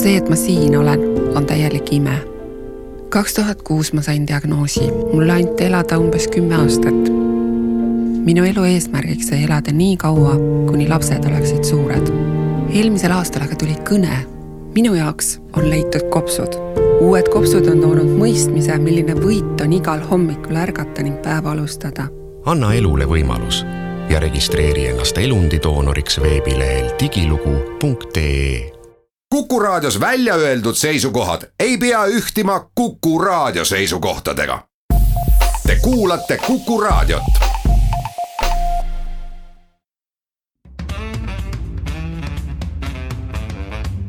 see, et ma siin olen, on täielik ime. kaks tuhat kuus ma sain diagnoosi, mulle anti elada umbes kümme aastat. minu elu eesmärgiks sai elada nii kaua, kuni lapsed oleksid suured. eelmisel aastal aga tuli kõne. minu jaoks on leitud kopsud. uued kopsud on toonud mõistmise, milline võit on igal hommikul ärgata ning päeva alustada. anna elule võimalus ja registreeri ennast elundidoonoriks veebilehel digilugu.ee Kuku Raadios välja öeldud seisukohad ei pea ühtima Kuku Raadio seisukohtadega. Te kuulate Kuku Raadiot.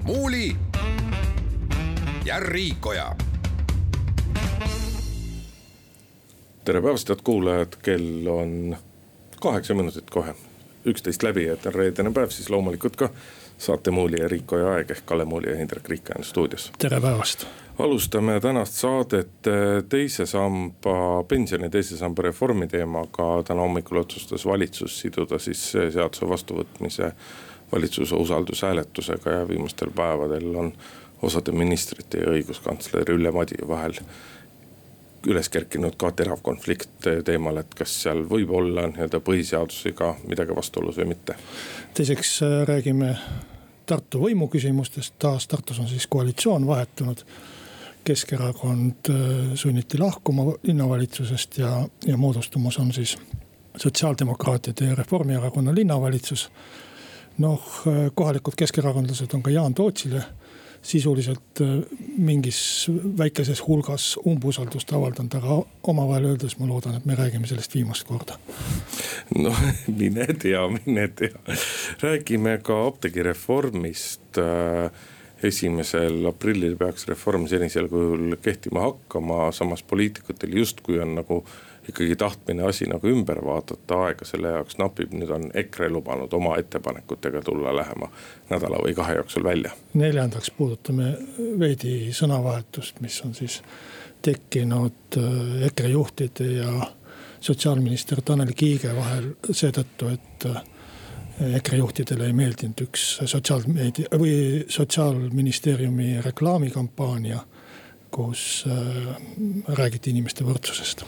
muuli ja Riikoja. tere päevast, head kuulajad, kell on kaheksa minutit kohe, üksteist läbi, et on reedene päev, siis loomulikult ka saate Muuli ja Riiko ja Aeg ehk Kalle Muuli ja Hindrek Riik on stuudios. tere päevast. alustame tänast saadet eh, teise samba, pensioni teise samba reformi teemaga. täna hommikul otsustas valitsus siduda siis seaduse vastuvõtmise valitsuse usaldushääletusega ja viimastel päevadel on osade ministrite ja õiguskantsler Ülle Madise vahel üles kerkinud ka terav konflikt teemal, et kas seal võib olla nii-öelda põhiseadusega midagi vastuolus või mitte. teiseks äh, räägime Tartu võimu küsimustest, taas Tartus on siis koalitsioon vahetunud. Keskerakond äh, sunniti lahkuma linnavalitsusest ja, ja moodustumas on siis sotsiaaldemokraatide ja Reformierakonna linnavalitsus. noh, äh, kohalikud keskerakondlased on ka Jaan Tootsile sisuliselt äh, mingis väikeses hulgas umbusaldust avaldanud, aga omavahel öeldes ma loodan, et me räägime sellest viimast korda. no mine tea, mine tea, räägime ka apteegireformist äh, esimesel aprillil peaks reform senisel kujul kehtima hakkama, samas poliitikutel justkui on nagu ikkagi tahtmine asi nagu ümber vaadata, aega selle jaoks napib, nüüd on EKRE lubanud oma ettepanekutega tulla lähema nädala või kahe jooksul välja. neljandaks puudutame veidi sõnavahetust, mis on siis tekkinud äh, EKRE juhtide ja sotsiaalminister Tanel Kiige vahel seetõttu, et äh, EKRE juhtidele ei meeldinud üks sotsiaalmeedia või sotsiaalministeeriumi reklaamikampaania kus äh, räägiti inimeste võrdsusest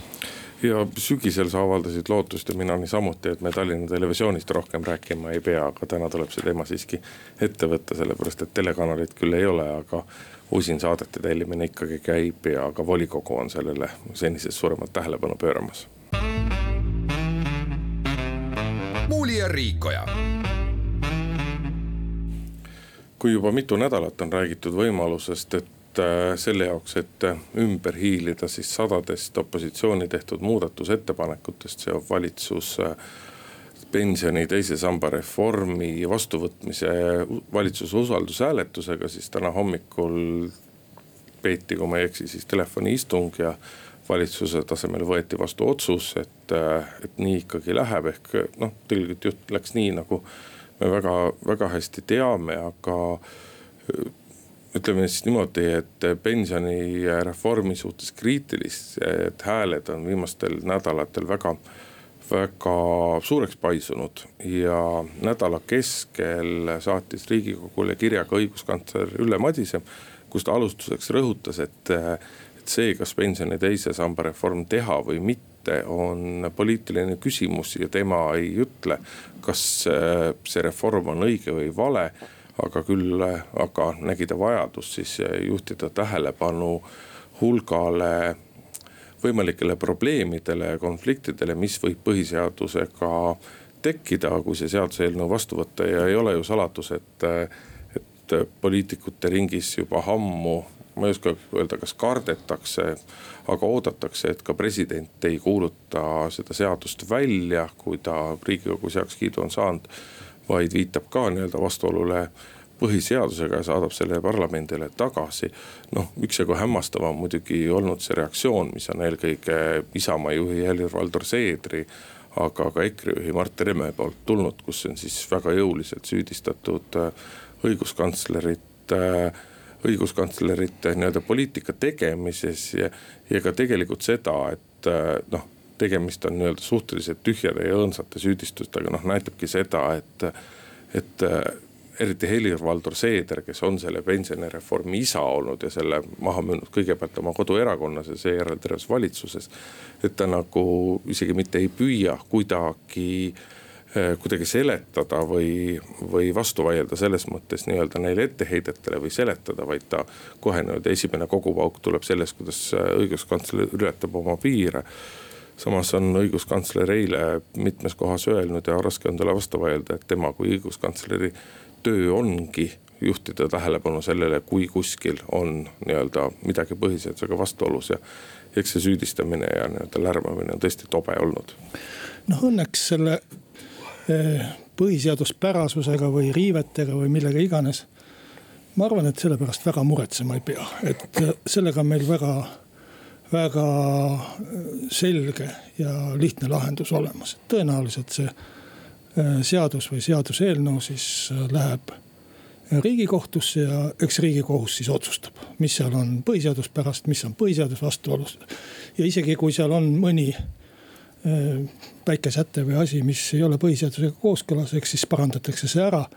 ja sügisel sa avaldasid lootust ja mina niisamuti, et me Tallinna Televisioonist rohkem rääkima ei pea, aga täna tuleb see teema siiski ette võtta, sellepärast et telekanalit küll ei ole, aga usin saadete tellimine ikkagi käib ja ka volikogu on sellele senisest suuremat tähelepanu pööramas. muuli ja Riikoja kui juba mitu nädalat on räägitud võimalusest, et selle jaoks, et äh, ümber hiilida siis sadadest opositsiooni tehtud muudatusettepanekutest, seob valitsus äh, pensioni teise samba reformi vastuvõtmise valitsuse usaldushääletusega, siis täna hommikul peeti, kui ma ei eksi, siis telefoniistung ja valitsuse tasemel võeti vastu otsus, et, et nii ikkagi läheb, ehk noh, tegelikult jutt läks nii, nagu me väga, väga hästi teame, aga ütleme siis niimoodi, et pensionireformi suhtes kriitilised hääled on viimastel nädalatel väga, väga suureks paisunud. ja nädala keskel saatis riigikogule kirja ka õiguskantsler Ülle Madise, kus ta alustuseks rõhutas, et, et see, kas pensioni teise samba reform teha või mitte on poliitiline küsimus ja tema ei ütle, kas see reform on õige või vale aga küll, aga nägi ta vajadust siis juhtida tähelepanu hulgale võimalikele probleemidele ja konfliktidele, mis võib põhiseadusega tekkida, kui see seaduseelnõu vastu võtta. Ja ei ole ju saladus, et, et poliitikute ringis juba ammu, ma ei oska öelda, kas kardetakse, aga oodatakse, et ka president ei kuuluta seda seadust välja, kui ta riigikogus heakskiidu on saanud vaid viitab ka nii-öelda vastuolule põhiseadusega ja saadab selle parlamendile tagasi. noh, üksjagu hämmastav on muidugi olnud see reaktsioon, mis on eelkõige Isamaa juhi Helir-Valdor Seedri aga ka EKRE juhi Mart Helme poolt tulnud, kus on siis väga jõuliselt süüdistatud äh, õiguskantslerit äh, õiguskantslerit nii-öelda poliitika tegemises ja, ja ka tegelikult seda, et äh, noh tegemist on nii-öelda suhteliselt tühjade ja õõnsate süüdistustega, noh näitabki seda, et, et eriti Helir-Valdor Seeder, kes on selle pensionireformi isa olnud ja selle maha müünud kõigepealt oma koduerakonnas ja seejärel terves valitsuses. et ta nagu isegi mitte ei püüa kuidagi eh, kuidagi seletada või, või vastu vaielda selles mõttes nii-öelda neile etteheidetele või seletada, vaid ta kohe nii-öelda esimene kogupauk tuleb sellest, kuidas õiguskantsler ületab oma piire samas on õiguskantsler eile mitmes kohas öelnud ja raske on talle vastu vaielda, et tema kui õiguskantsleri töö ongi juhtida tähelepanu sellele, kui kuskil on nii-öelda midagi põhiseadusega vastuolus ja. eks see süüdistamine ja nii-öelda lärmamine on tõesti tobe olnud. noh, õnneks selle eh, põhiseaduspärasusega või riivetega või millega iganes. ma arvan, et selle pärast väga muretsema ei pea, et eh, sellega meil väga, väga eh, selge ja lihtne lahendus olemas, tõenäoliselt see Äh, seadus või seaduseelnõu siis äh, läheb riigikohtusse ja eks riigikohus siis otsustab, mis seal on põhiseaduspärast, mis on põhiseaduse vastuolus. ja isegi kui seal on mõni äh, väike säte või asi, mis ei ole põhiseadusega kooskõlas, eks siis parandatakse see ära.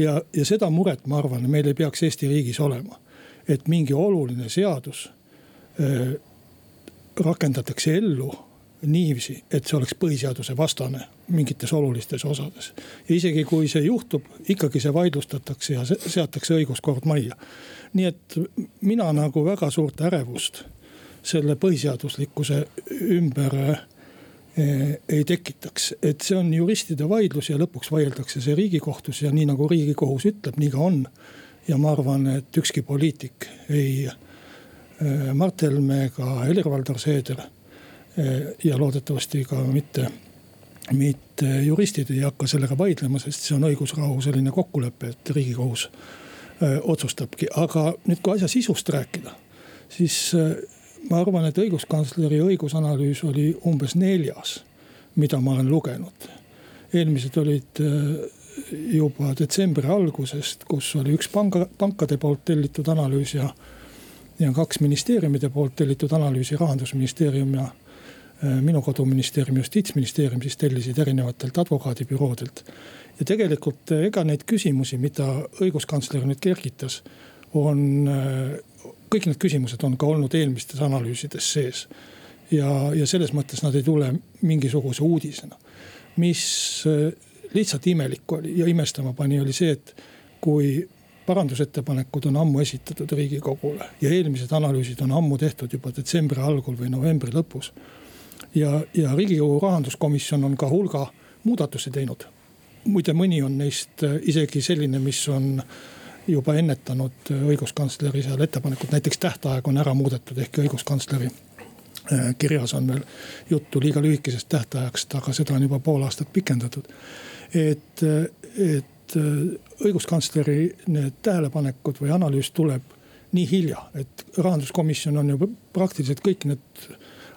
ja, ja seda muret, ma arvan, meil ei peaks Eesti riigis olema, et mingi oluline seadus rakendatakse ellu niiviisi, et see oleks põhiseaduse vastane mingites olulistes osades. ja isegi kui see juhtub, ikkagi see vaidlustatakse ja seatakse õiguskord majja. nii et mina nagu väga suurt ärevust selle põhiseaduslikkuse ümber eh, ei tekitaks, et see on juristide vaidlus ja lõpuks vaieldakse see riigikohtus ja nii nagu riigikohus ütleb, nii ka on. ja ma arvan, et ükski poliitik, ei Mart Helme ega Helir-Valdor Seeder Eh, ja loodetavasti ka mitte, mitte juristid ei hakka sellega vaidlema, sest see on õigusrahu selline kokkulepe, et riigikohus eh, otsustabki, aga nüüd, kui asja sisust rääkida, siis ma arvan, et õiguskantsleri õigusanalüüs oli umbes neljas, mida ma olen lugenud. eelmised olid juba detsembri algusest, kus oli üks panga, pankade poolt tellitud analüüs ja, ja kaks ministeeriumide poolt tellitud analüüsi, rahandusministeerium ja Äh, minu koduministeerium, justiitsministeerium siis tellisid erinevatelt advokaadibüroodelt. ja tegelikult äh, ega neid küsimusi, mida õiguskantsler nüüd kergitas, on, äh, kõik need küsimused on ka olnud eelmistes analüüsides sees. ja, ja selles mõttes nad ei tule mingisuguse uudisena. mis lihtsalt imelik oli ja imestama pani, oli see, et kui parandusettepanekud on ammu esitatud riigikogule ja eelmised analüüsid on ammu tehtud juba detsembri algul või novembri lõpus ja, ja riigikogu rahanduskomisjon on ka hulga muudatusi teinud. muide, mõni on neist äh, isegi selline, mis on juba ennetanud äh, õiguskantsleri seal ettepanekut, näiteks tähtaeg on ära muudetud, ehkki õiguskantsleri äh, kirjas on veel juttu liiga lühikesest tähtajast, aga seda on juba pool aastat pikendatud. et, et õiguskantsleri need tähelepanekud või analüüs tuleb nii hilja, et rahanduskomisjon on ju praktiliselt kõik need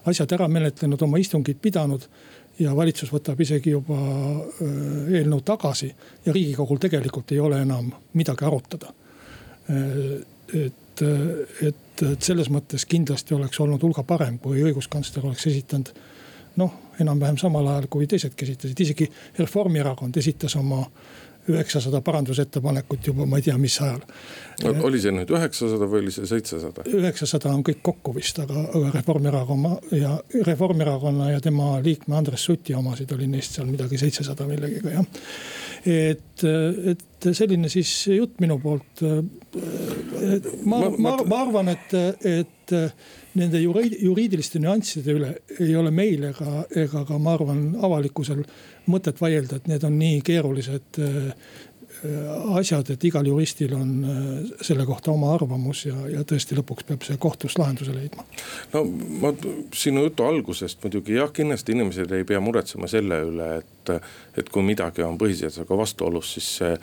asjad ära menetlenud, oma istungid pidanud. ja valitsus võtab isegi juba äh, eelnõu tagasi ja riigikogul tegelikult ei ole enam midagi arutada. Äh, et, et, et selles mõttes kindlasti oleks olnud hulga parem, kui õiguskantsler oleks esitanud noh, enam-vähem samal ajal kui teisedki esitasid, isegi Reformierakond esitas oma üheksasada parandusettepanekut juba ma ei tea, mis ajal. oli see nüüd üheksasada või oli see seitsesada? üheksasada on kõik kokku vist, aga, aga Reformierakonna ja Reformierakonna ja tema liikme Andres Suti omasid oli neist seal midagi seitsesada millegagi jah. Et, et selline siis jutt minu poolt. ma, ma, ma, arvan, et, et nende juriidiliste nüansside üle ei ole meil ega, ega ka ma arvan avalikkusel mõtet vaielda, et need on nii keerulised asjad, et igal juristil on äh, selle kohta oma arvamus ja, ja tõesti lõpuks peab see kohtus lahenduse leidma. no ma sinu jutu algusest muidugi jah, kindlasti inimesed ei pea muretsema selle üle, et, et kui midagi on põhiseadusega vastuolus, siis see,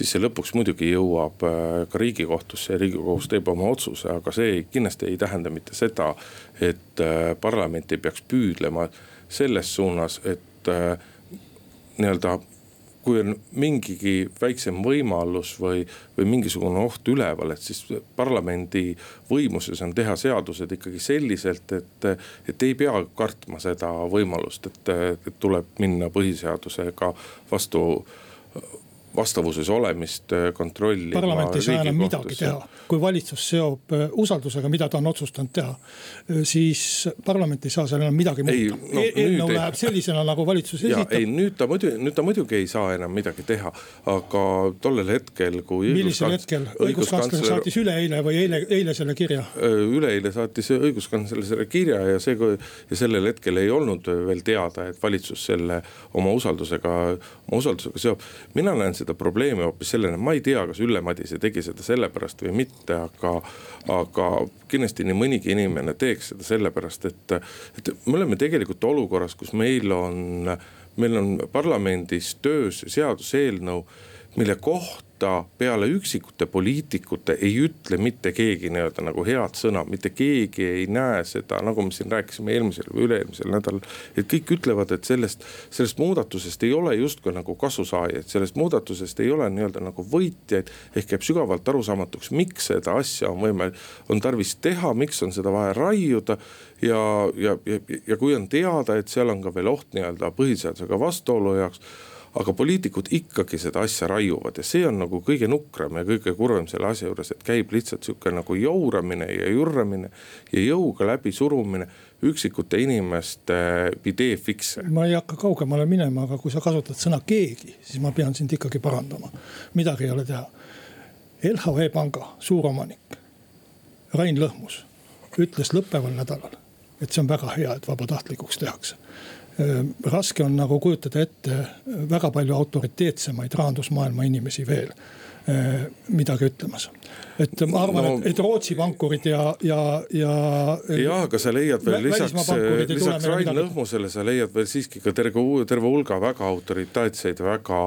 siis see lõpuks muidugi jõuab äh, ka riigikohtusse ja riigikohus teeb oma otsuse, aga see kindlasti ei tähenda mitte seda, et parlament ei peaks püüdlema selles suunas, et nii-öelda kui on mingigi väiksem võimalus või, või mingisugune oht üleval, et siis parlamendi võimuses on teha seadused ikkagi selliselt, et. et ei pea kartma seda võimalust, et, tuleb minna põhiseadusega vastu vastavuses olemist äh, kontrollima. parlament ei saa enam midagi teha, kui valitsus seob äh, usaldusega, mida ta on otsustanud teha. Äh, siis parlament ei saa seal enam midagi muuta no, e. eelnõu läheb sellisena, nagu valitsus esitab. ei, nüüd ta muidu, nüüd ta muidugi ei saa enam midagi teha, aga tollel hetkel, kui. millisel hetkel õiguskantsler saatis üleeile või eile, eile selle kirja? üleeile saatis õiguskantsler selle kirja ja see ja sellel hetkel ei olnud veel teada, et valitsus selle oma usaldusega, oma usaldusega seob. mina näen seda probleemi hoopis sellena, ma ei tea, kas Ülle Madise tegi seda sellepärast või mitte, aga. aga kindlasti nii mõnigi inimene teeks seda sellepärast, et, et me oleme tegelikult olukorras, kus meil on, meil on parlamendis töös seaduseelnõu, mille kohta peale üksikute poliitikute ei ütle mitte keegi nii-öelda nagu head sõna, mitte keegi ei näe seda, nagu me siin rääkisime eelmisel või üle-eelmisel nädalal. et kõik ütlevad, et sellest, sellest muudatusest ei ole justkui nagu kasusaajaid, sellest muudatusest ei ole nii-öelda nagu võitjaid. ehk jääb sügavalt arusaamatuks, miks seda asja on võimalik, on tarvis teha, miks on seda vaja raiuda. ja, ja, ja, ja kui on teada, et seal on ka veel oht nii-öelda põhiseadusega vastuolu jaoks aga poliitikud ikkagi seda asja raiuvad ja see on nagu kõige nukram ja kõige kurvem selle asja juures, et käib lihtsalt sihuke nagu jauramine ja jurramine. ja jõuga läbisurumine üksikute inimeste idee fikse. ma ei hakka kaugemale minema, aga kui sa kasutad sõna keegi, siis ma pean sind ikkagi parandama. midagi ei ole teha. LHV Panga suuromanik Rain Lõhmus ütles lõppeval nädalal, et see on väga hea, et vabatahtlikuks tehakse Äh, raske on nagu kujutada ette väga palju autoriteetsemaid rahandusmaailma inimesi veel. äh, midagi ütlemas et ma arvan no,, et, Rootsi pankurid ja, ja, ja. jah, aga sa leiad veel lisaks, lisaks Rain Lõhmusele, sa leiad veel siiski ka terve, terve hulga väga autoriteetseid, väga,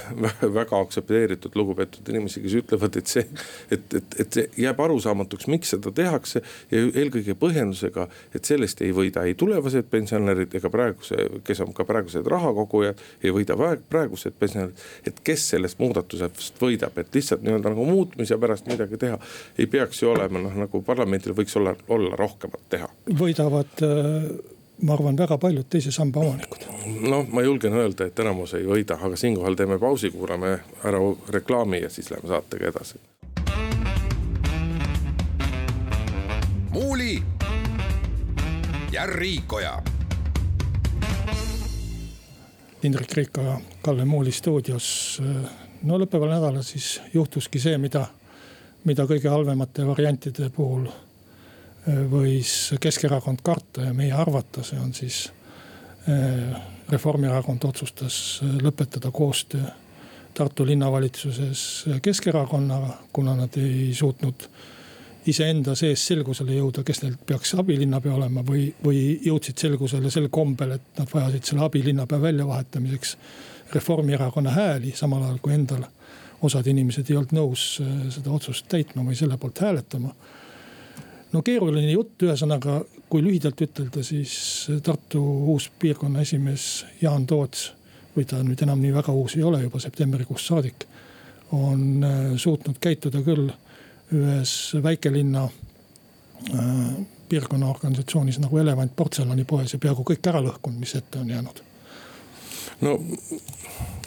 väga aktsepteeritud, lugupeetud inimesi, kes ütlevad, et see. et, et, et see jääb arusaamatuks, miks seda tehakse ja eelkõige põhjendusega, et sellest ei võida ei tulevased pensionärid ega praeguse, kes on ka praegused rahakogujad. ei võida praegused pensionärid, et kes sellest muudatusest võidab, et lihtsalt nii-öelda nagu muutmise pärast midagi teha. ei peaks ju olema, noh nagu parlamendil võiks olla, olla rohkemat teha. võidavad äh, ma arvan, väga paljud teise samba omanikud. noh, ma julgen öelda, et enamus ei võida, aga siinkohal teeme pausi, kuulame ära reklaami ja siis läheme saatega edasi. muuli ja Riikoja. Indrek Riikoja, Kalle Muuli stuudios. No lõppeval nädalal siis juhtuski see, mida mida kõige halvemate variantide puhul äh, võis Keskerakond karta ja meie arvata, see on siis. Äh, Reformierakond otsustas äh, lõpetada koostöö Tartu linnavalitsuses Keskerakonnaga, kuna nad ei suutnud iseenda sees selgusele jõuda, kes neil peaks abilinnapea olema või, või jõudsid selgusele sel kombel, et nad vajasid selle abilinnapea väljavahetamiseks Reformierakonna hääli, samal ajal kui endal osad inimesed ei olnud nõus äh, seda otsust täitma või selle poolt hääletama. no keeruline jutt, ühesõnaga, kui lühidalt ütelda, siis Tartu uus piirkonna esimees Jaan Toots. või ta nüüd enam nii väga uus ei ole, juba septembrikuust saadik. on äh, suutnud käituda küll ühes väikelinna äh, piirkonna organisatsioonis nagu Elevant portselanipoes ja peaaegu kõik ära lõhkunud, mis ette on jäänud no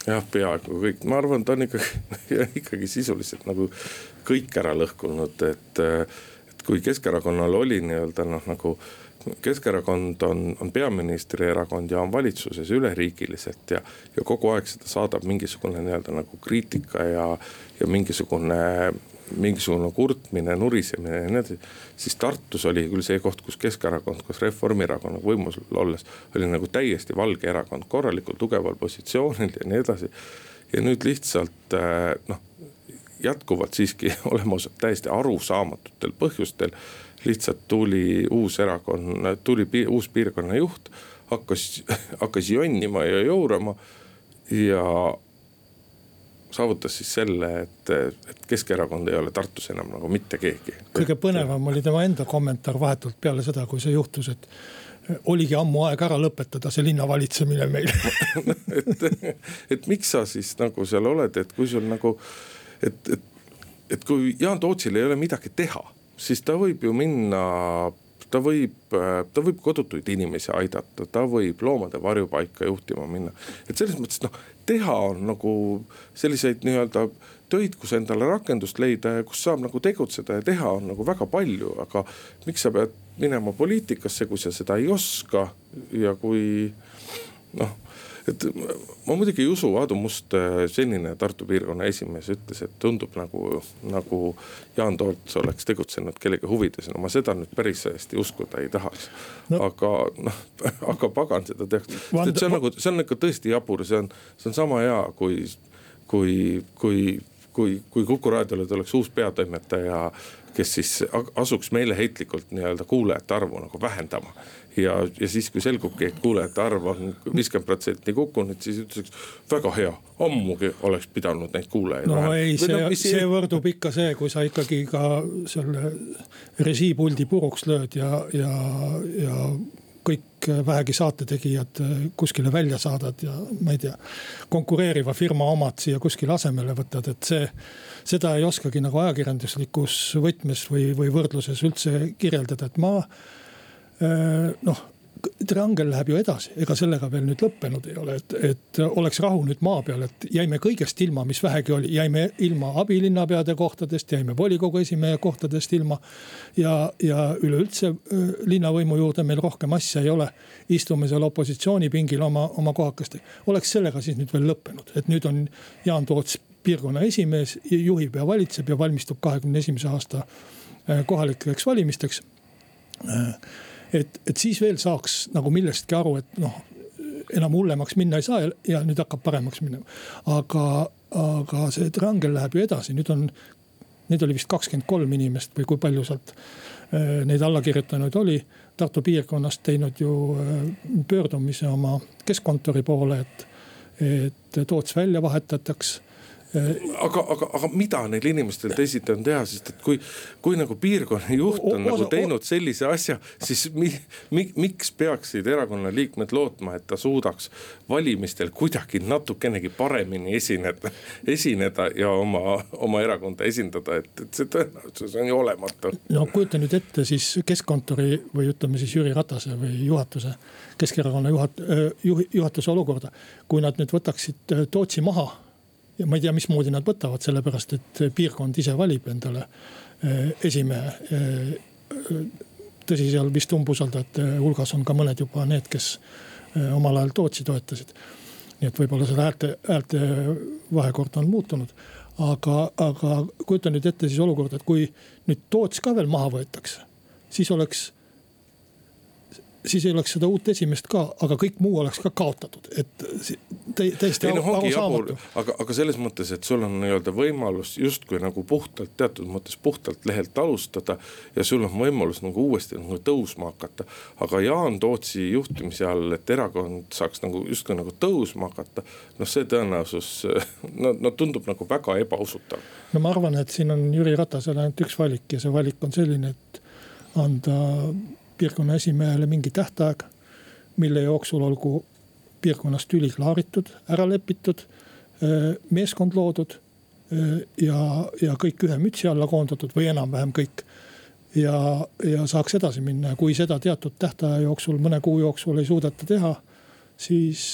jah, peaaegu kõik, ma arvan, ta on ikkagi, ikkagi sisuliselt nagu kõik ära lõhkunud, et. et kui Keskerakonnal oli nii-öelda noh, nagu Keskerakond on, on peaministrierakond ja on valitsuses üleriigiliselt ja, ja kogu aeg seda saadab mingisugune nii-öelda nagu kriitika ja, ja mingisugune mingisugune kurtmine, nurisemine ja nii edasi. siis Tartus oli küll see koht, kus Keskerakond koos Reformierakonnaga võimul olles oli nagu täiesti valge erakond, korralikult tugeval positsioonil ja nii edasi. ja nüüd lihtsalt äh, noh, jätkuvalt siiski oleme ausad, täiesti arusaamatutel põhjustel. lihtsalt tuli uus erakond, tuli pi uus piirkonna juht, hakkas, hakkas jonnima ja jourama ja saavutas siis selle, et, et Keskerakond ei ole Tartus enam nagu mitte keegi. kõige põnevam oli tema enda kommentaar vahetult peale seda, kui see juhtus, et oligi ammu aeg ära lõpetada see linna valitsemine meil et, et miks sa siis nagu seal oled, et kui sul nagu, et, et, et kui Jaan Tootsil ei ole midagi teha, siis ta võib ju minna ta võib, ta võib kodutuid inimesi aidata, ta võib loomade varjupaika juhtima minna. et selles mõttes noh, teha on nagu selliseid nii-öelda töid, kus endale rakendust leida ja kus saab nagu tegutseda ja teha on nagu väga palju, aga miks sa pead minema poliitikasse, kui sa seda ei oska ja kui noh et ma muidugi ei usu, Aadu Must, senine Tartu piirkonna esimees ütles, et tundub nagu, nagu Jaan Toots oleks tegutsenud kellegi huvides, no ma seda nüüd päris hästi uskuda ei tahaks. No.. aga noh, aga pagan seda tehakse, sest see on nagu, see on ikka tõesti jabur, see on, see on sama hea, kui, kui, kui kui, kui Kuku raadiole tuleks uus peatoimetaja, kes siis asuks meeleheitlikult nii-öelda kuulajate arvu nagu vähendama ja, ja siis, kui selgubki, et kuulajate arv on viiskümmend protsenti kukkunud, siis ütleks väga hea, ammugi oleks pidanud neid kuulajaid. no vähem. ei, see, no, see võrdub ikka see, kui sa ikkagi ka selle režiipuldi puruks lööd ja, ja, ja kõik vähegi saatetegijad kuskile välja saadad ja ma ei tea, konkureeriva firma omad siia kuskile asemele võtad, et see. seda ei oskagi nagu ajakirjanduslikus võtmes või, või võrdluses üldse kirjeldada, et ma Äh, noh triangel läheb ju edasi, ega sellega veel nüüd lõppenud ei ole, et, et oleks rahu nüüd maa peal, et jäime kõigest ilma, mis vähegi oli, jäime ilma abilinnapeade kohtadest, jäime volikogu esimehe kohtadest ilma. ja, ja üleüldse linnavõimu juurde meil rohkem asja ei ole. istume seal opositsioonipingil oma, oma kohakestega, oleks sellega siis nüüd veel lõppenud, et nüüd on Jaan Toots piirkonna esimees, juhib ja valitseb ja valmistub kahekümne esimese aasta kohalikeks valimisteks et, et siis veel saaks nagu millestki aru, et noh, enam hullemaks minna ei saa ja, ja nüüd hakkab paremaks minema. aga, aga see triangel läheb ju edasi, nüüd on, neid oli vist kakskümmend kolm inimest või kui palju sealt äh, neid allakirjutanuid oli. Tartu piirkonnast teinud ju äh, pöördumise oma keskkontori poole, et, et Toots välja vahetataks aga, aga, aga mida neil inimestel teisiti on teha, sest et kui, kui nagu piirkonna juht on o, nagu teinud sellise asja, siis mi, mi, miks peaksid erakonna liikmed lootma, et ta suudaks valimistel kuidagi natukenegi paremini esineda, esineda ja oma, oma erakonda esindada, et, et see tõenäosus on ju olematu. no kujuta nüüd ette siis keskkontori või ütleme siis Jüri Ratase või juhatuse, Keskerakonna juhat-, juhi, juhatuse olukorda. kui nad nüüd võtaksid Tootsi maha ja ma ei tea, mismoodi nad võtavad, sellepärast et piirkond ise valib endale eh, esimehe. Eh, tõsi, seal vist umbusaldajate hulgas on ka mõned juba need, kes eh, omal ajal Tootsi toetasid. nii et võib-olla seda häälte, häälte vahekord on muutunud. aga, aga kujuta nüüd ette siis olukorda, et kui nüüd Toots ka veel maha võetakse, siis oleks siis ei oleks seda uut esimest ka, aga kõik muu oleks ka kaotatud, et täiesti no, arusaamatu. aga, aga selles mõttes, et sul on nii-öelda võimalus justkui nagu puhtalt, teatud mõttes puhtalt lehelt alustada. ja sul on võimalus nagu uuesti nagu tõusma hakata. aga Jaan Tootsi juhtimise all, et erakond saaks nagu justkui nagu tõusma hakata. noh, see tõenäosus, no, no tundub nagu väga ebausutav. no ma arvan, et siin on Jüri Ratasel ainult üks valik ja see valik on selline, et anda piirkonna esimehele mingi tähtaeg, mille jooksul olgu piirkonnas tüli klaaritud, ära lepitud, meeskond loodud ja, ja kõik ühe mütsi alla koondatud või enam-vähem kõik. ja, ja saaks edasi minna ja kui seda teatud tähtaja jooksul, mõne kuu jooksul ei suudeta teha, siis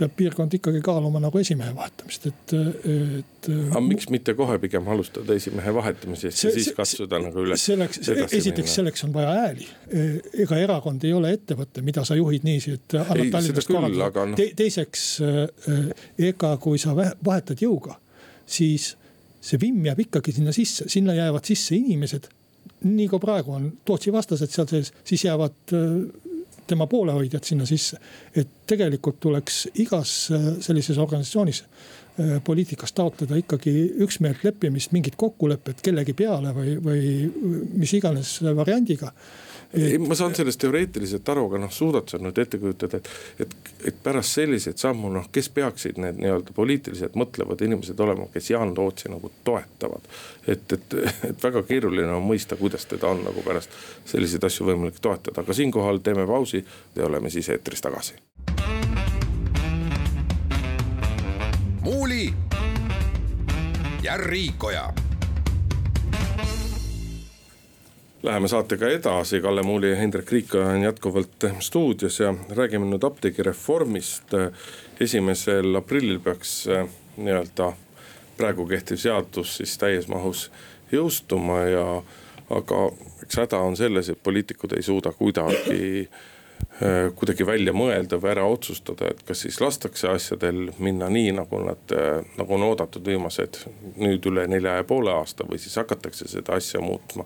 peab piirkond ikkagi kaaluma nagu esimehe vahetamist, et, et. aga miks mitte kohe pigem alustada esimehe vahetamisest ja siis katsuda nagu üles. selleks, esiteks selleks on vaja hääli. ega erakond ei ole ettevõte, mida sa juhid niiviisi, et annad Tallinnast korraldada no. Te,. teiseks, ega kui sa vahetad jõuga, siis see vimm jääb ikkagi sinna sisse, sinna jäävad sisse inimesed. nii kui praegu on Tootsi vastased seal sees, siis jäävad tema poolehoidjad sinna sisse. et tegelikult tuleks igas äh, sellises organisatsioonis äh, poliitikas taotleda ikkagi üksmeelt leppimist, mingit kokkulepet kellegi peale või, või mis iganes variandiga ei, ma saan sellest teoreetiliselt aru, aga noh, suudad sa nüüd ette kujutada, et, et, et pärast selliseid sammu, noh, kes peaksid need nii-öelda poliitiliselt mõtlevad inimesed olema, kes Jaan Tootsi nagu toetavad. et, et, et väga keeruline on mõista, kuidas teda on nagu pärast selliseid asju võimalik toetada, aga siinkohal teeme pausi ja oleme siis eetris tagasi. muuli ja Riikoja Läheme saatega edasi, Kalle Muuli ja Hendrik Riik on jätkuvalt stuudios ja räägime nüüd apteegireformist. esimesel aprillil peaks eh, nii-öelda praegu kehtiv seadus siis täies mahus jõustuma ja aga eks häda on selles, et poliitikud ei suuda kuidagi äh, kuidagi välja mõelda või ära otsustada, et kas siis lastakse asjadel minna nii, nagu nad, äh, nagu on oodatud viimased nüüd üle nelja ja poole aasta või siis hakatakse seda asja muutma.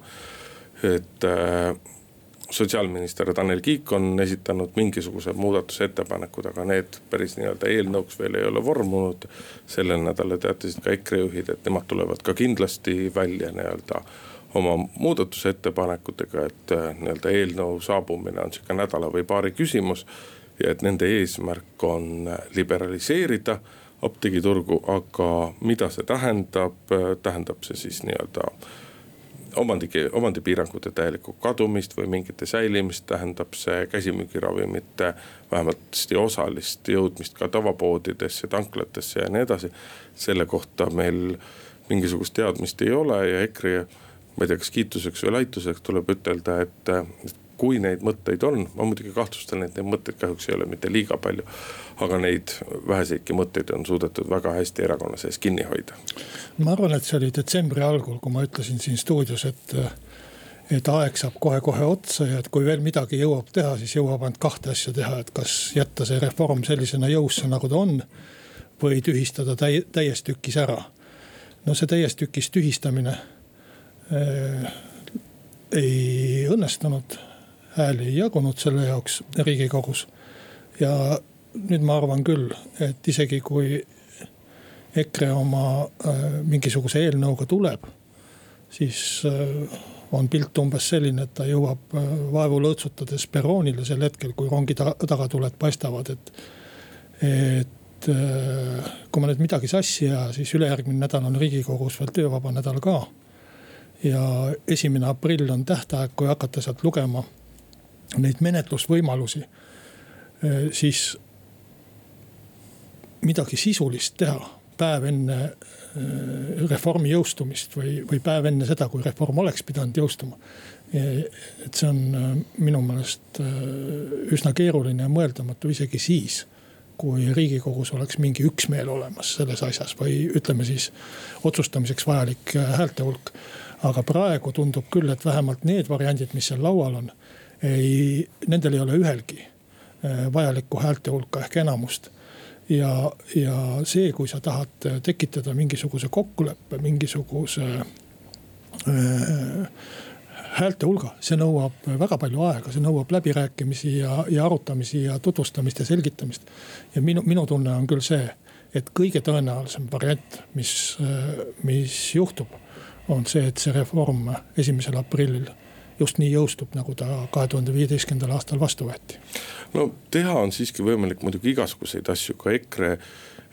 Et äh, sotsiaalminister Tanel Kiik on esitanud mingisugused muudatusettepanekud, aga need päris nii-öelda eelnõuks veel ei ole vormunud. sellel nädalal teatasid ka EKRE juhid, et nemad tulevad ka kindlasti välja nii-öelda oma muudatusettepanekutega, et äh, nii-öelda eelnõu saabumine on sihuke nädala või paari küsimus. ja et nende eesmärk on liberaliseerida apteegiturgu, aga mida see tähendab, äh, tähendab see siis nii-öelda omandi, omandipiirangute täielikku kadumist või mingite säilimist, tähendab see käsimüügiravimite vähemasti osalist jõudmist ka tavapoodidesse, tanklatesse ja nii edasi. selle kohta meil mingisugust teadmist ei ole ja EKRE ma ei tea, kas kiituseks või laituseks tuleb ütelda, et, et kui neid mõtteid on, ma muidugi kahtlustan, et neid mõtteid kahjuks ei ole mitte liiga palju. aga neid väheseidki mõtteid on suudetud väga hästi erakonna sees kinni hoida. ma arvan, et see oli detsembri algul, kui ma ütlesin siin stuudios, et et aeg saab kohe-kohe otsa ja et kui veel midagi jõuab teha, siis jõuab ainult kahte asja teha, et kas jätta see reform sellisena jõusse, nagu ta on. või tühistada täi-, täies tükis ära. no see täies tükis tühistamine Äh, ei õnnestunud, hääli ei jagunud selle jaoks riigikogus. ja nüüd ma arvan küll, et isegi kui EKRE oma äh, mingisuguse eelnõuga tuleb, siis äh, on pilt umbes selline, et ta jõuab vaevu lõõtsutades perroonile sel hetkel, kui rongi tagatuled paistavad, et. et kui ma nüüd midagi sassi ei aja, siis ülejärgmine nädal on riigikogus veel töövaba nädal ka ja esimene aprill on tähtaeg, kui hakata sealt lugema neid menetlusvõimalusi, eh, siis midagi sisulist teha päev enne eh, reformi jõustumist või, või päev enne seda, kui reform oleks pidanud jõustuma. et see on eh, minu meelest üsna keeruline ja mõeldamatu isegi siis, kui riigikogus oleks mingi üksmeel olemas selles asjas või ütleme siis otsustamiseks vajalik häälte hulk aga praegu tundub küll, et vähemalt need variandid, mis seal laual on, ei, nendel ei ole ühelgi äh, vajalikku häälte hulka ehk enamust. ja, ja see, kui sa tahad tekitada mingisuguse kokkuleppe, mingisuguse äh, häälte hulga, see nõuab väga palju aega, see nõuab läbirääkimisi ja, ja arutamisi ja tutvustamist ja selgitamist. ja minu, minu tunne on küll see, et kõige tõenäolisem variant, mis, äh, mis juhtub on see, et see reform esimesel aprillil just nii jõustub, nagu ta kahe tuhande viieteistkümnendal aastal vastu võeti. no teha on siiski võimalik muidugi igasuguseid asju, ka EKRE,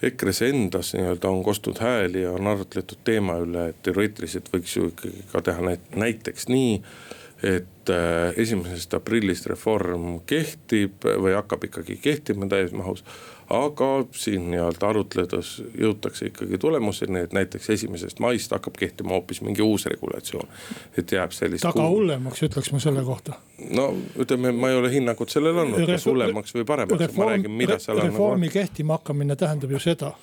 EKRE-s endas nii-öelda on kostnud hääli ja on arutletud teema üle, et teoreetiliselt võiks ju ikkagi ka teha näiteks nii et äh, esimesest aprillist reform kehtib või hakkab ikkagi kehtima täies mahus aga siin nii-öelda arutledes jõutakse ikkagi tulemuseni, et näiteks esimesest maist hakkab kehtima hoopis mingi uus regulatsioon. et jääb sellist. taga hullemaks, ütleks ma selle kohta. no ütleme, ma ei ole hinnangut sellele andnud, kas hullemaks või paremaks, ma räägin, mida seal on. reformi nagu... kehtima hakkamine tähendab ju seda,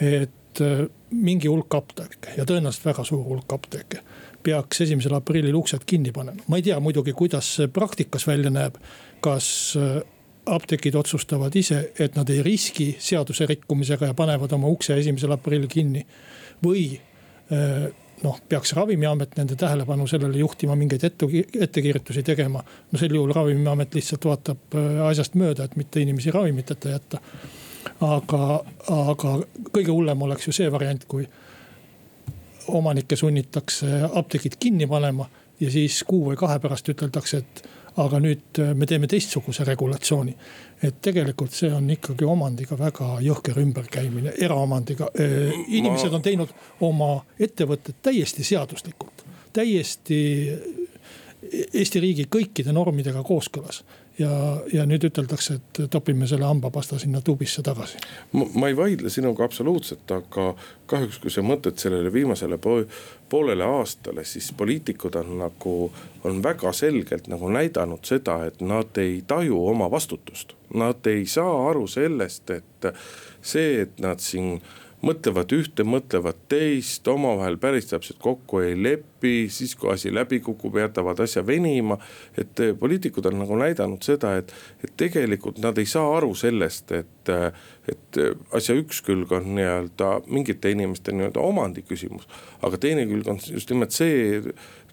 et äh, mingi hulk apteeke ja tõenäoliselt väga suur hulk apteeke peaks esimesel aprillil uksed kinni panema. ma ei tea muidugi, kuidas see praktikas välja näeb. kas äh, apteegid otsustavad ise, et nad ei riski seaduse rikkumisega ja panevad oma ukse esimesel aprillil kinni. või eh, noh, peaks ravimiamet nende tähelepanu sellele juhtima, mingeid ette, ettekirjutusi tegema. no sel juhul ravimiamet lihtsalt vaatab eh, asjast mööda, et mitte inimesi ravimiteta jätta. aga, aga kõige hullem oleks ju see variant, kui omanikke sunnitakse apteegid kinni panema ja siis kuu või kahe pärast üteldakse, et aga nüüd äh, me teeme teistsuguse regulatsiooni. et tegelikult see on ikkagi omandiga väga jõhker ümberkäimine, eraomandiga. Äh, inimesed on teinud oma ettevõtted täiesti seaduslikult, täiesti Eesti riigi kõikide normidega kooskõlas. Ja, ja nüüd üteldakse, et topime selle hambapasta sinna tuubisse tagasi. ma ei vaidle sinuga absoluutselt, aga kahjuks, kui sa mõtled sellele viimasele poolele aastale, siis poliitikud on nagu, on väga selgelt nagu näidanud seda, et nad ei taju oma vastutust. Nad ei saa aru sellest, et see, et nad siin mõtlevad ühte, mõtlevad teist, omavahel päris täpselt kokku ei lepi, siis kui asi läbi kukub, jätavad asja venima. et eh, poliitikud on nagu näidanud seda, et, et tegelikult nad ei saa aru sellest, et, eh, et asja üks külg on nii-öelda mingite inimeste nii-öelda omandi küsimus. aga teine külg on just nimelt see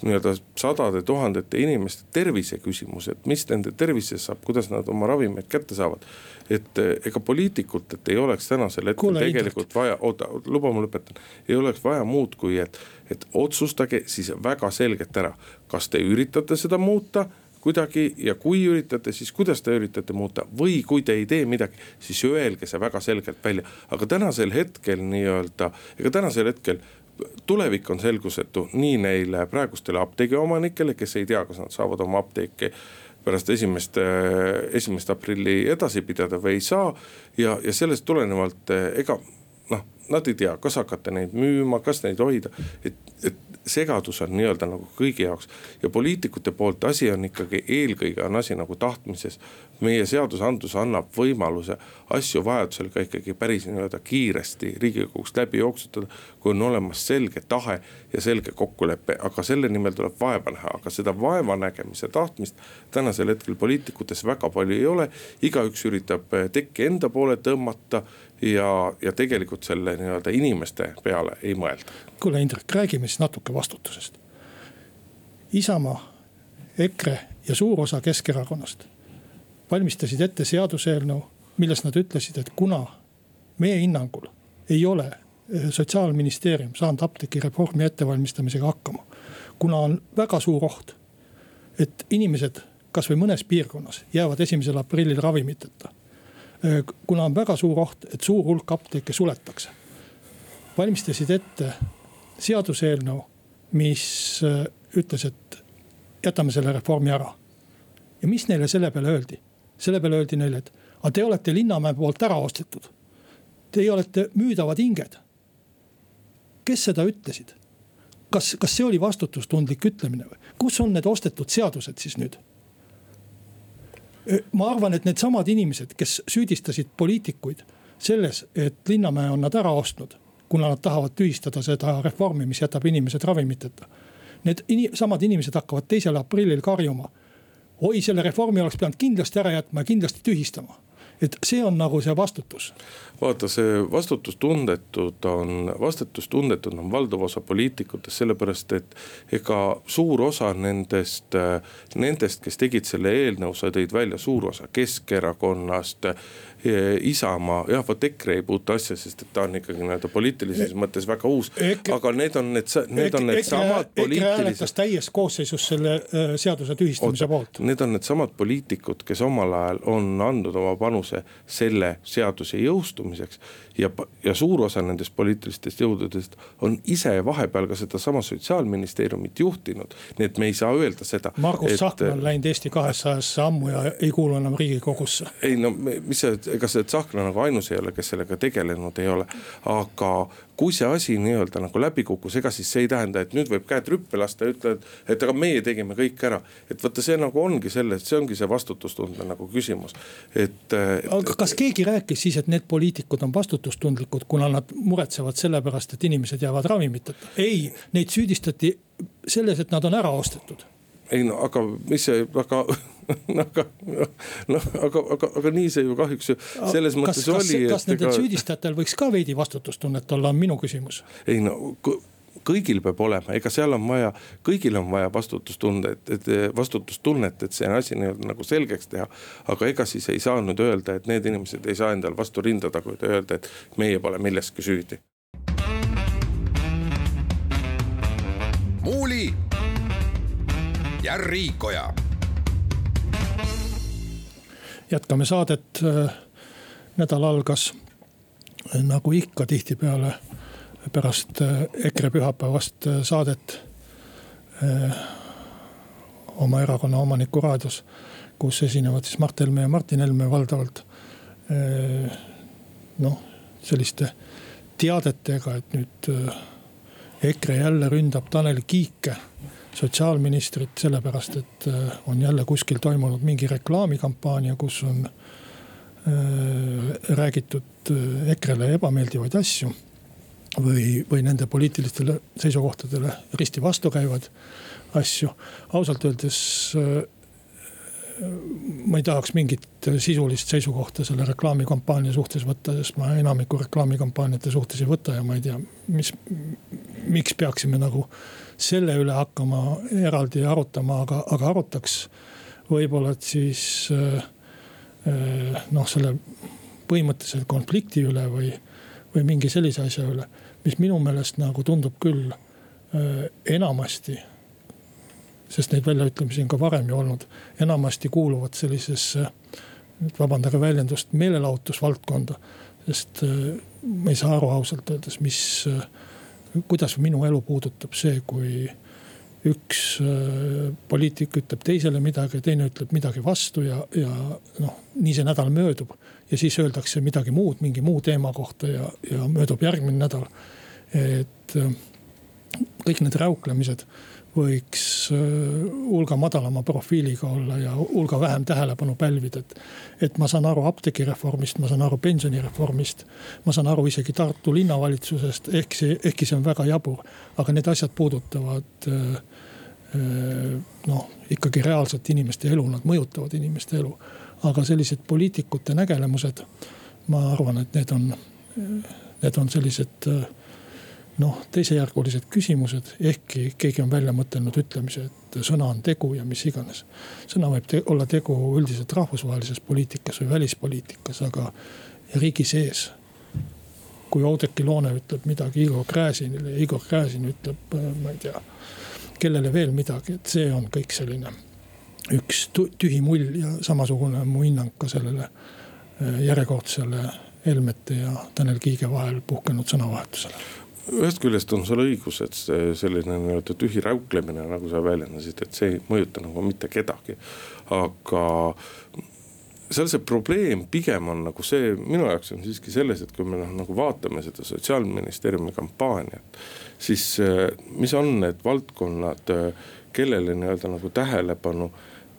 nii-öelda sadade tuhandete inimeste tervise küsimus, et mis nende tervisest saab, kuidas nad oma ravimeid kätte saavad. et eh, ega poliitikut, et ei oleks tänasel hetkel Kuule, tegelikult vaja, oota, luba ma lõpetan. ei oleks vaja muud, kui et, et otsustage siis väga selgelt ära, kas te üritate seda muuta kuidagi ja kui üritate, siis kuidas te üritate muuta või kui te ei tee midagi, siis öelge see väga selgelt välja. aga tänasel hetkel nii-öelda, ega tänasel hetkel tulevik on selgusetu nii neile praegustele apteegiomanikele, kes ei tea, kas nad saavad oma apteeki pärast esimest, esimest aprilli edasi pidada või ei saa. ja, ja sellest tulenevalt ega noh, nad ei tea, kas hakata neid müüma, kas neid hoida, et, et segadus on nii-öelda nagu kõigi jaoks. ja poliitikute poolt asi on ikkagi eelkõige on asi nagu tahtmises. Meie seadusandlus annab võimaluse asju vajadusel ka ikkagi päris nii-öelda kiiresti riigikogust läbi jooksutada. kui on olemas selge tahe ja selge kokkulepe, aga selle nimel tuleb vaeva näha, aga seda vaevanägemise tahtmist tänasel hetkel poliitikutes väga palju ei ole. igaüks üritab tekki enda poole tõmmata ja, ja tegelikult selle nii-öelda inimeste peale ei mõelda. kuule Indrek, räägime siis natuke vastutusest. Isamaa, EKRE ja suur osa Keskerakonnast valmistasid ette seaduseelnõu, milles nad ütlesid, et kuna meie hinnangul ei ole eh, sotsiaalministeerium saanud apteegireformi ettevalmistamisega hakkama. kuna on väga suur oht, et inimesed kasvõi mõnes piirkonnas jäävad esimesel aprillil ravimiteta Äh, kuna on väga suur oht, et suur hulk apteeke suletakse. valmistasid ette seaduseelnõu, mis äh, ütles, et jätame selle reformi ära. ja mis neile selle peale öeldi? Selle peale öeldi neile, et aga te olete Linnamäe poolt ära ostetud. Teie olete müüdavad hinged. kes seda ütlesid? kas, kas see oli vastutustundlik ütlemine või? kus on need ostetud seadused siis nüüd? ma arvan, et needsamad inimesed, kes süüdistasid poliitikuid selles, et Linnamäe on nad ära ostnud. kuna nad tahavad tühistada seda reformi, mis jätab inimesed ravimiteta. Need ini, samad inimesed hakkavad teisel aprillil karjuma. Oi, selle reformi oleks pidanud kindlasti ära jätma ja kindlasti tühistama et see on nagu see vastutus. vaata, see vastutustundetud on, vastutustundetud on valdav osa poliitikutest, sellepärast et ega suur osa nendest, nendest, kes tegid selle eelnõu, sa tõid välja suur osa Keskerakonnast Isamaa, jah vot EKRE ei puutu asja, sest et ta on ikkagi nii-öelda poliitilises mõttes väga uus. aga need on need, need on needsamad poliitilised. EKRE hääletas täies koosseisus selle äh, seaduse tühistamise Oota, poolt. Need on needsamad poliitikud, kes omal ajal on andnud oma panuse selle seaduse jõustumiseks ja, ja suur osa nendest poliitilistest jõududest on ise vahepeal ka sedasama sotsiaalministeeriumit juhtinud. nii et me ei saa öelda seda. Margus Tsahkna on läinud Eesti kahesajasse ammu ja ei kuulu enam riigikogusse. ei no mis see, ega see Tsahkna nagu ainus ei ole, kes sellega tegelenud ei ole, aga kui see asi nii-öelda nagu läbi kukkus, ega siis see ei tähenda, et nüüd võib käed rüppe lasta ja ütelda, et, et aga meie tegime kõik ära. et vaata, see nagu ongi selle, see ongi see vastutustunde nagu küsimus, et, et.... aga kas keegi rääkis siis, et need poliitikud on vastutustundlikud, kuna nad muretsevad selle pärast, et inimesed jäävad ravimiteta? ei, neid süüdistati selles, et nad on ära ostetud ei no aga mis see, aga aga noh, aga, aga, aga nii see ju kahjuks ju selles kas, mõttes kas, oli. kas nendel ega... süüdistajatel võiks ka veidi vastutustunnet olla, on minu küsimus. ei no kõigil peab olema, ega seal on vaja, kõigil on vaja vastutustundet, et vastutustunnet, et see asi nii-öelda nagu selgeks teha. aga ega siis ei saa nüüd öelda, et need inimesed ei saa endale vastu rinda taguda ja öelda, et meie pole milleski süüdi. muuli ja Riikoja. jätkame saadet. Äh, nädal algas äh, nagu ikka tihtipeale pärast äh, EKRE pühapäevast saadet oma erakonna omaniku raadios, kus esinevad siis Mart Helme ja Martin Helme valdavalt. noh, selliste teadetega, et nüüd EKRE jälle ründab Tanel Kiike, sotsiaalministrit, sellepärast et on jälle kuskil toimunud mingi reklaamikampaania, kus on räägitud EKRE-le ebameeldivaid asju või, või nende poliitilistele seisukohtadele risti vastukäivad asju. ausalt öeldes äh, ma ei tahaks mingit sisulist seisukohta selle reklaamikampaania suhtes võtta, sest ma enamiku reklaamikampaaniate suhtes ei võta ja ma ei tea, mis, miks peaksime nagu selle üle hakkama eraldi arutama, aga, aga arutaks võib-olla, et siis äh, äh, noh, selle põhimõttelise konflikti üle või või mingi sellise asja üle, mis minu meelest nagu tundub küll äh, enamasti. sest neid väljaütlemisi on ka varem ju olnud, enamasti kuuluvad sellisesse, nüüd vabandage väljendust, meelelahutusvaldkonda. sest äh, ma ei saa aru ausalt öeldes, mis, äh, kuidas minu elu puudutab see, kui üks poliitik ütleb teisele midagi, teine ütleb midagi vastu ja, ja noh, nii see nädal möödub ja siis öeldakse midagi muud, mingi muu teema kohta ja, ja möödub järgmine nädal. et äh, kõik need räuklemised võiks äh, hulga madalama profiiliga olla ja hulga vähem tähelepanu pälvida, et. et ma saan aru apteegireformist, ma saan aru pensionireformist. ma saan aru isegi Tartu linnavalitsusest, ehk see, ehkki see on väga jabur, aga need asjad puudutavad äh, noh, ikkagi reaalselt inimeste elu, nad mõjutavad inimeste elu aga sellised poliitikute nägelemused, ma arvan, et need on, need on sellised noh, teisejärgulised küsimused, ehkki keegi on välja mõtelnud ütlemise, et sõna on tegu ja mis iganes. sõna võib te olla tegu üldiselt rahvusvahelises poliitikas või välispoliitikas, aga riigi sees. kui Oudekki Loone ütleb midagi Igor Gräzinile ja Igor Gräzin ütleb, ma ei tea, kellele veel midagi, et see on kõik selline üks tühi mull ja samasugune on mu hinnang ka sellele äh, järjekordsele Helmete ja Tanel Kiige vahel puhkenud sõnavahetusele ühest küljest on sul õigus, et see selline nii-öelda tühi räuklemine, nagu sa väljendasid, et see ei mõjuta nagu mitte kedagi. aga seal see probleem pigem on nagu see, minu jaoks on siiski selles, et kui me noh nagu vaatame seda sotsiaalministeeriumi kampaaniat. siis äh, mis on need valdkonnad, äh, kellele nii-öelda nagu tähelepanu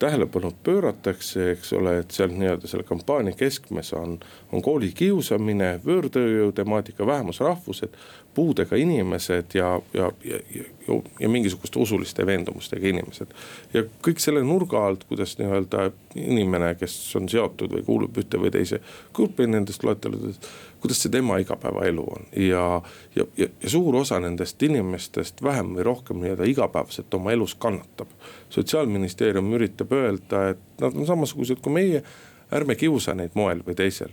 tähelepanu pööratakse, eks ole, et seal nii-öelda selle kampaania keskmes on, on koolikiusamine, võõrtööjõu temaatika, vähemusrahvused, puudega inimesed ja, ja, ja, ja, ja mingisuguste usuliste veendumustega inimesed. ja kõik selle nurga alt, kuidas nii-öelda inimene, kes on seotud või kuulub ühte või teise gruppi nendest loeteludest kuidas see tema igapäevaelu on ja, ja, ja, ja suur osa nendest inimestest vähem või rohkem nii-öelda igapäevaselt oma elus kannatab. sotsiaalministeerium üritab öelda, et nad on samasugused kui meie, ärme kiusa neid moel või teisel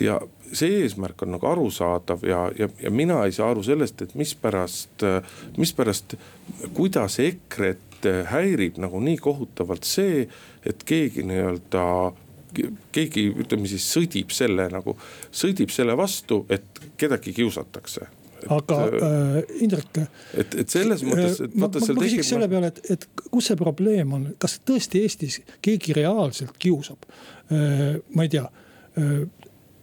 ja see eesmärk on nagu arusaadav ja, ja, ja mina ei saa aru sellest, et mispärast, mispärast, kuidas EKRE-t häirib nagu nii kohutavalt see, et keegi nii-öelda keegi, ütleme siis sõdib selle nagu, sõdib selle vastu, et kedagi kiusatakse aga äh, Indrek. et, et selles mõttes, et vaata seal ma küsiks selle peale, et, et kus see probleem on, kas tõesti Eestis keegi reaalselt kiusab äh,? ma ei tea äh,,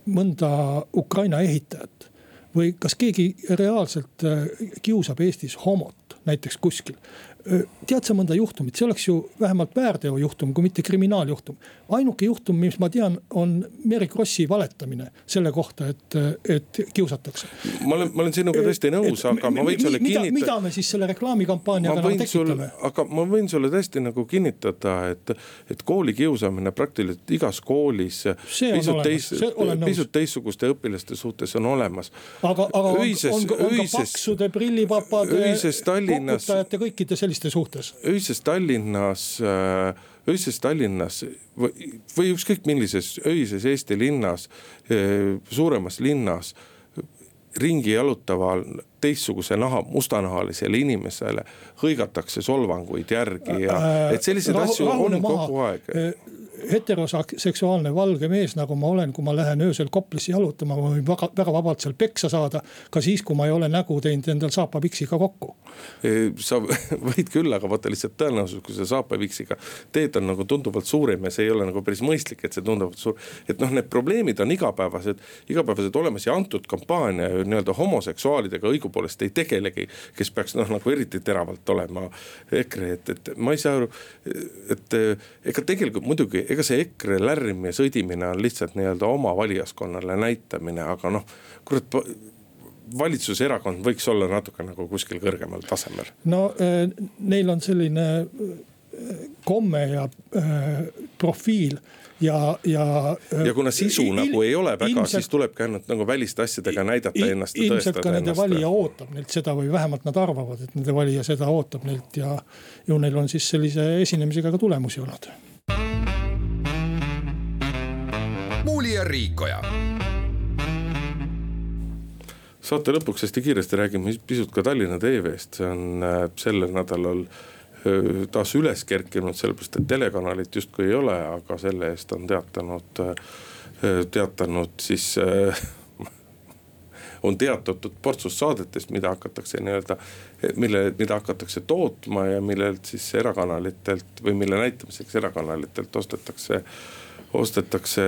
mõnda Ukraina ehitajat või kas keegi reaalselt äh, kiusab Eestis homot näiteks kuskil tead sa mõnda juhtumit, see oleks ju vähemalt väärteojuhtum, kui mitte kriminaaljuhtum. ainuke juhtum, mis ma tean, on Mary Krossi valetamine selle kohta, et, et kiusatakse. ma olen, ma olen sinuga tõesti nõus, aga ma võin sulle kinnitada. mida me siis selle reklaamikampaaniaga nagu tekitame? aga ma võin sulle tõesti nagu kinnitada, et, et koolikiusamine praktiliselt igas koolis. pisut teis-, pisut teistsuguste õpilaste suhtes on olemas. aga, aga ühises, on, on, on ühises, ka paksude prillipapade, koputajate, kõikide selliste selliste suhtes? öises Tallinnas, äh, öises Tallinnas või, või ükskõik millises öises Eesti linnas, äh, suuremas linnas ringi jalutaval teistsuguse naha, mustanahalisele inimesele hõigatakse solvanguid järgi ja äh, et selliseid Rahu, asju on maha. kogu aeg heteroseksuaalne valge mees, nagu ma olen, kui ma lähen öösel Koplisse jalutama, ma võin väga, väga vabalt seal peksa saada. ka siis, kui ma ei ole nägu teinud endal saapapiksiga kokku. sa võid küll, aga vaata lihtsalt tõenäosus, kui sa saapapiksiga teed, on nagu tunduvalt suurem ja see ei ole nagu päris mõistlik, et see tunduvalt suur. et noh, need probleemid on igapäevased, igapäevased olemas ja antud kampaania ju nii-öelda homoseksuaalidega õigupoolest ei tegelegi. kes peaks noh, nagu eriti teravalt olema EKRE, et, et ma ei saa aru, et ega tegelikult muidugi, ega see EKRE lärm ja sõdimine on lihtsalt nii-öelda oma valijaskonnale näitamine, aga noh, kurat valitsuserakond võiks olla natuke nagu kuskil kõrgemal tasemel. no äh, neil on selline äh, komme ja äh, profiil ja, ja. ja kuna sisu il, nagu ei ole väga siis tulebki ainult nagu väliste asjadega näidata ennast. ilmselt ka nende valija ootab neilt seda või vähemalt nad arvavad, et nende valija seda ootab neilt ja. ju neil on siis sellise esinemisega ka tulemusi olnud. Muuli ja Riikoja. Saate lõpuks hästi kiiresti räägime pisut ka Tallinna TV-st, see on äh, sellel nädalal äh, taas üles kerkinud, sellepärast et telekanalit justkui ei ole, aga selle eest on teatanud, äh, teatanud siis on teatatud portsust saadetest, mida hakatakse nii-öelda, mille, mida hakatakse tootma ja millelt siis erakanalitelt või mille näitamiseks erakanalitelt ostetakse, ostetakse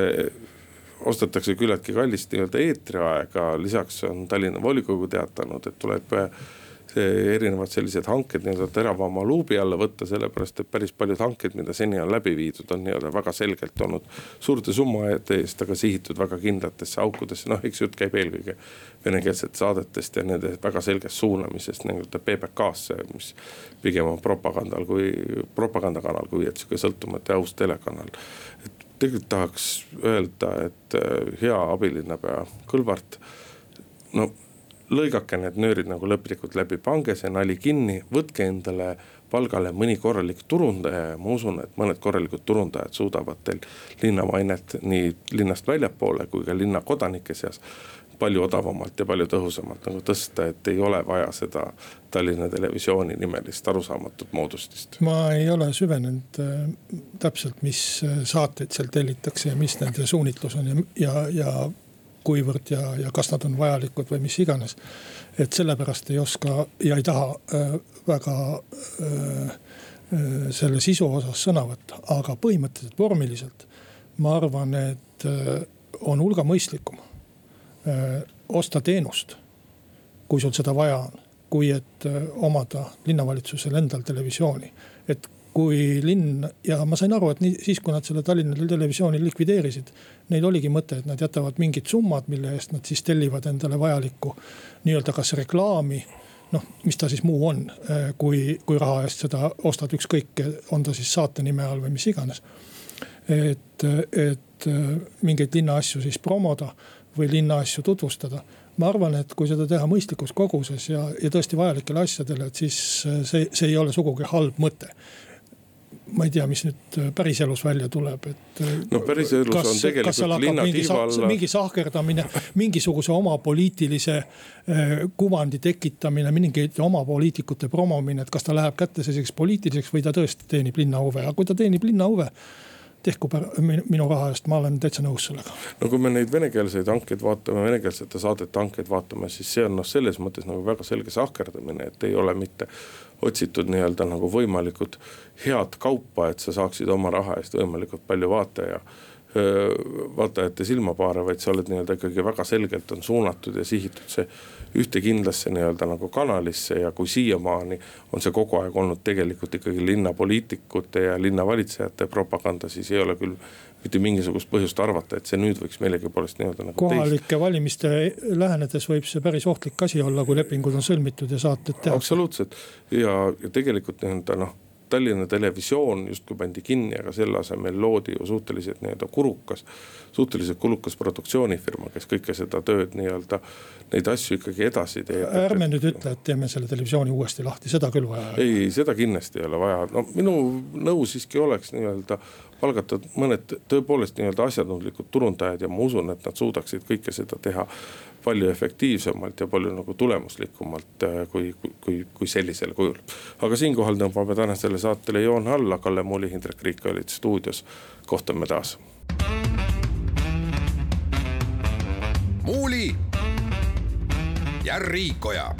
ostetakse küllaltki kallist nii-öelda eetriaega, lisaks on Tallinna volikogu teatanud, et tuleb erinevad sellised hanked nii-öelda teravama luubi alla võtta, sellepärast et päris paljud hanked, mida seni on läbi viidud, on nii-öelda väga selgelt olnud suurte summade eest, aga sihitud väga kindlatesse aukudesse, noh, eks jutt käib eelkõige venekeelsetest saadetest ja nende väga selgest suunamisest nii-öelda PBK-sse, mis pigem on propagandal kui, propagandakanal, kui et sihuke sõltumatu ja aus telekanal. et tegelikult tahaks öelda, et äh, hea abilinnapea Kõlvart, no lõigake need nöörid nagu lõplikult läbi, pange see nali kinni, võtke endale palgale mõni korralik turundaja ja ma usun, et mõned korralikud turundajad suudavad teil linnamainet nii linnast väljapoole kui ka linna kodanike seas palju odavamalt ja palju tõhusamalt nagu tõsta, et ei ole vaja seda Tallinna Televisiooni nimelist arusaamatut moodustist. ma ei ole süvenenud äh, täpselt, mis äh, saateid seal tellitakse ja mis nende suunitlus on ja, ja, ja kuivõrd ja, ja kas nad on vajalikud või mis iganes. et sellepärast ei oska ja ei taha äh, väga äh, äh selle sisu osas sõna võtta, aga põhimõtteliselt vormiliselt ma arvan, et äh, on hulga mõistlikum osta teenust, kui sul seda vaja on, kui et äh, omada linnavalitsusel endal televisiooni. et kui linn ja ma sain aru, et nii siis, kui nad selle Tallinna televisiooni likvideerisid. Neil oligi mõte, et nad jätavad mingid summad, mille eest nad siis tellivad endale vajalikku nii-öelda kas reklaami noh, mis ta siis muu on, äh, kui, kui raha eest seda ostad, ükskõik, on ta siis saate nime all või mis iganes. et, et mingeid linna asju siis promoda või linna asju tutvustada. ma arvan, et kui seda teha mõistlikus koguses ja, ja tõesti vajalikele asjadele, et siis äh, see, see ei ole sugugi halb mõte ma ei tea, mis nüüd äh, päriselus välja tuleb, et. Äh, no päriselus kas, on tegelikult linna tiival. mingi sahkerdamine, mingisuguse oma poliitilise kuvandi tekitamine, mingite oma poliitikute promomine, et kas ta läheb kätte selliseks poliitiliseks või ta tõesti teenib linna huve, aga kui ta teenib linna huve tehku minu raha eest, ma olen täitsa nõus sellega. no kui me neid venekeelseid hankeid vaatame, venekeelsete saadete hankeid vaatame, siis see on noh, selles mõttes nagu väga selge sahkerdamine, et ei ole mitte otsitud nii-öelda nagu võimalikult head kaupa, et sa saaksid oma raha eest võimalikult palju vaataja vaatajate silmapaare, vaid sa oled nii-öelda ikkagi väga selgelt on suunatud ja sihitud see ühte kindlasse nii-öelda nagu kanalisse ja kui siiamaani on see kogu aeg olnud tegelikult ikkagi linnapoliitikute ja linnavalitsejate propaganda, siis ei ole küll mitte mingisugust põhjust arvata, et see nüüd võiks millegipoolest nii-öelda nagu. kohalike teist. valimiste lähenedes võib see päris ohtlik asi olla, kui lepingud on sõlmitud ja saated tehakse. absoluutselt ja, ja tegelikult nii-öelda noh Tallinna Televisioon justkui pandi kinni, aga selle asemel loodi ju suhteliselt nii-öelda kulukas, suhteliselt kulukas produktsioonifirma, kes kõike seda tööd nii-öelda, neid asju ikkagi edasi teeb. ärme nüüd ütle, et teeme selle televisiooni uuesti lahti, seda küll vaja ei ole. ei, seda kindlasti ei ole vaja, no minu nõu siiski oleks nii-öelda palgata mõned tõepoolest nii-öelda asjatundlikud turundajad ja ma usun, et nad suudaksid kõike seda teha palju efektiivsemalt ja palju nagu tulemuslikumalt äh, kui, kui, kui sellisel kujul. aga siinkohal tõmbame tänasele saatele joone alla, Kalle Muuli, Hindrek Riik olid stuudios, kohtume taas. muuli ja Riikoja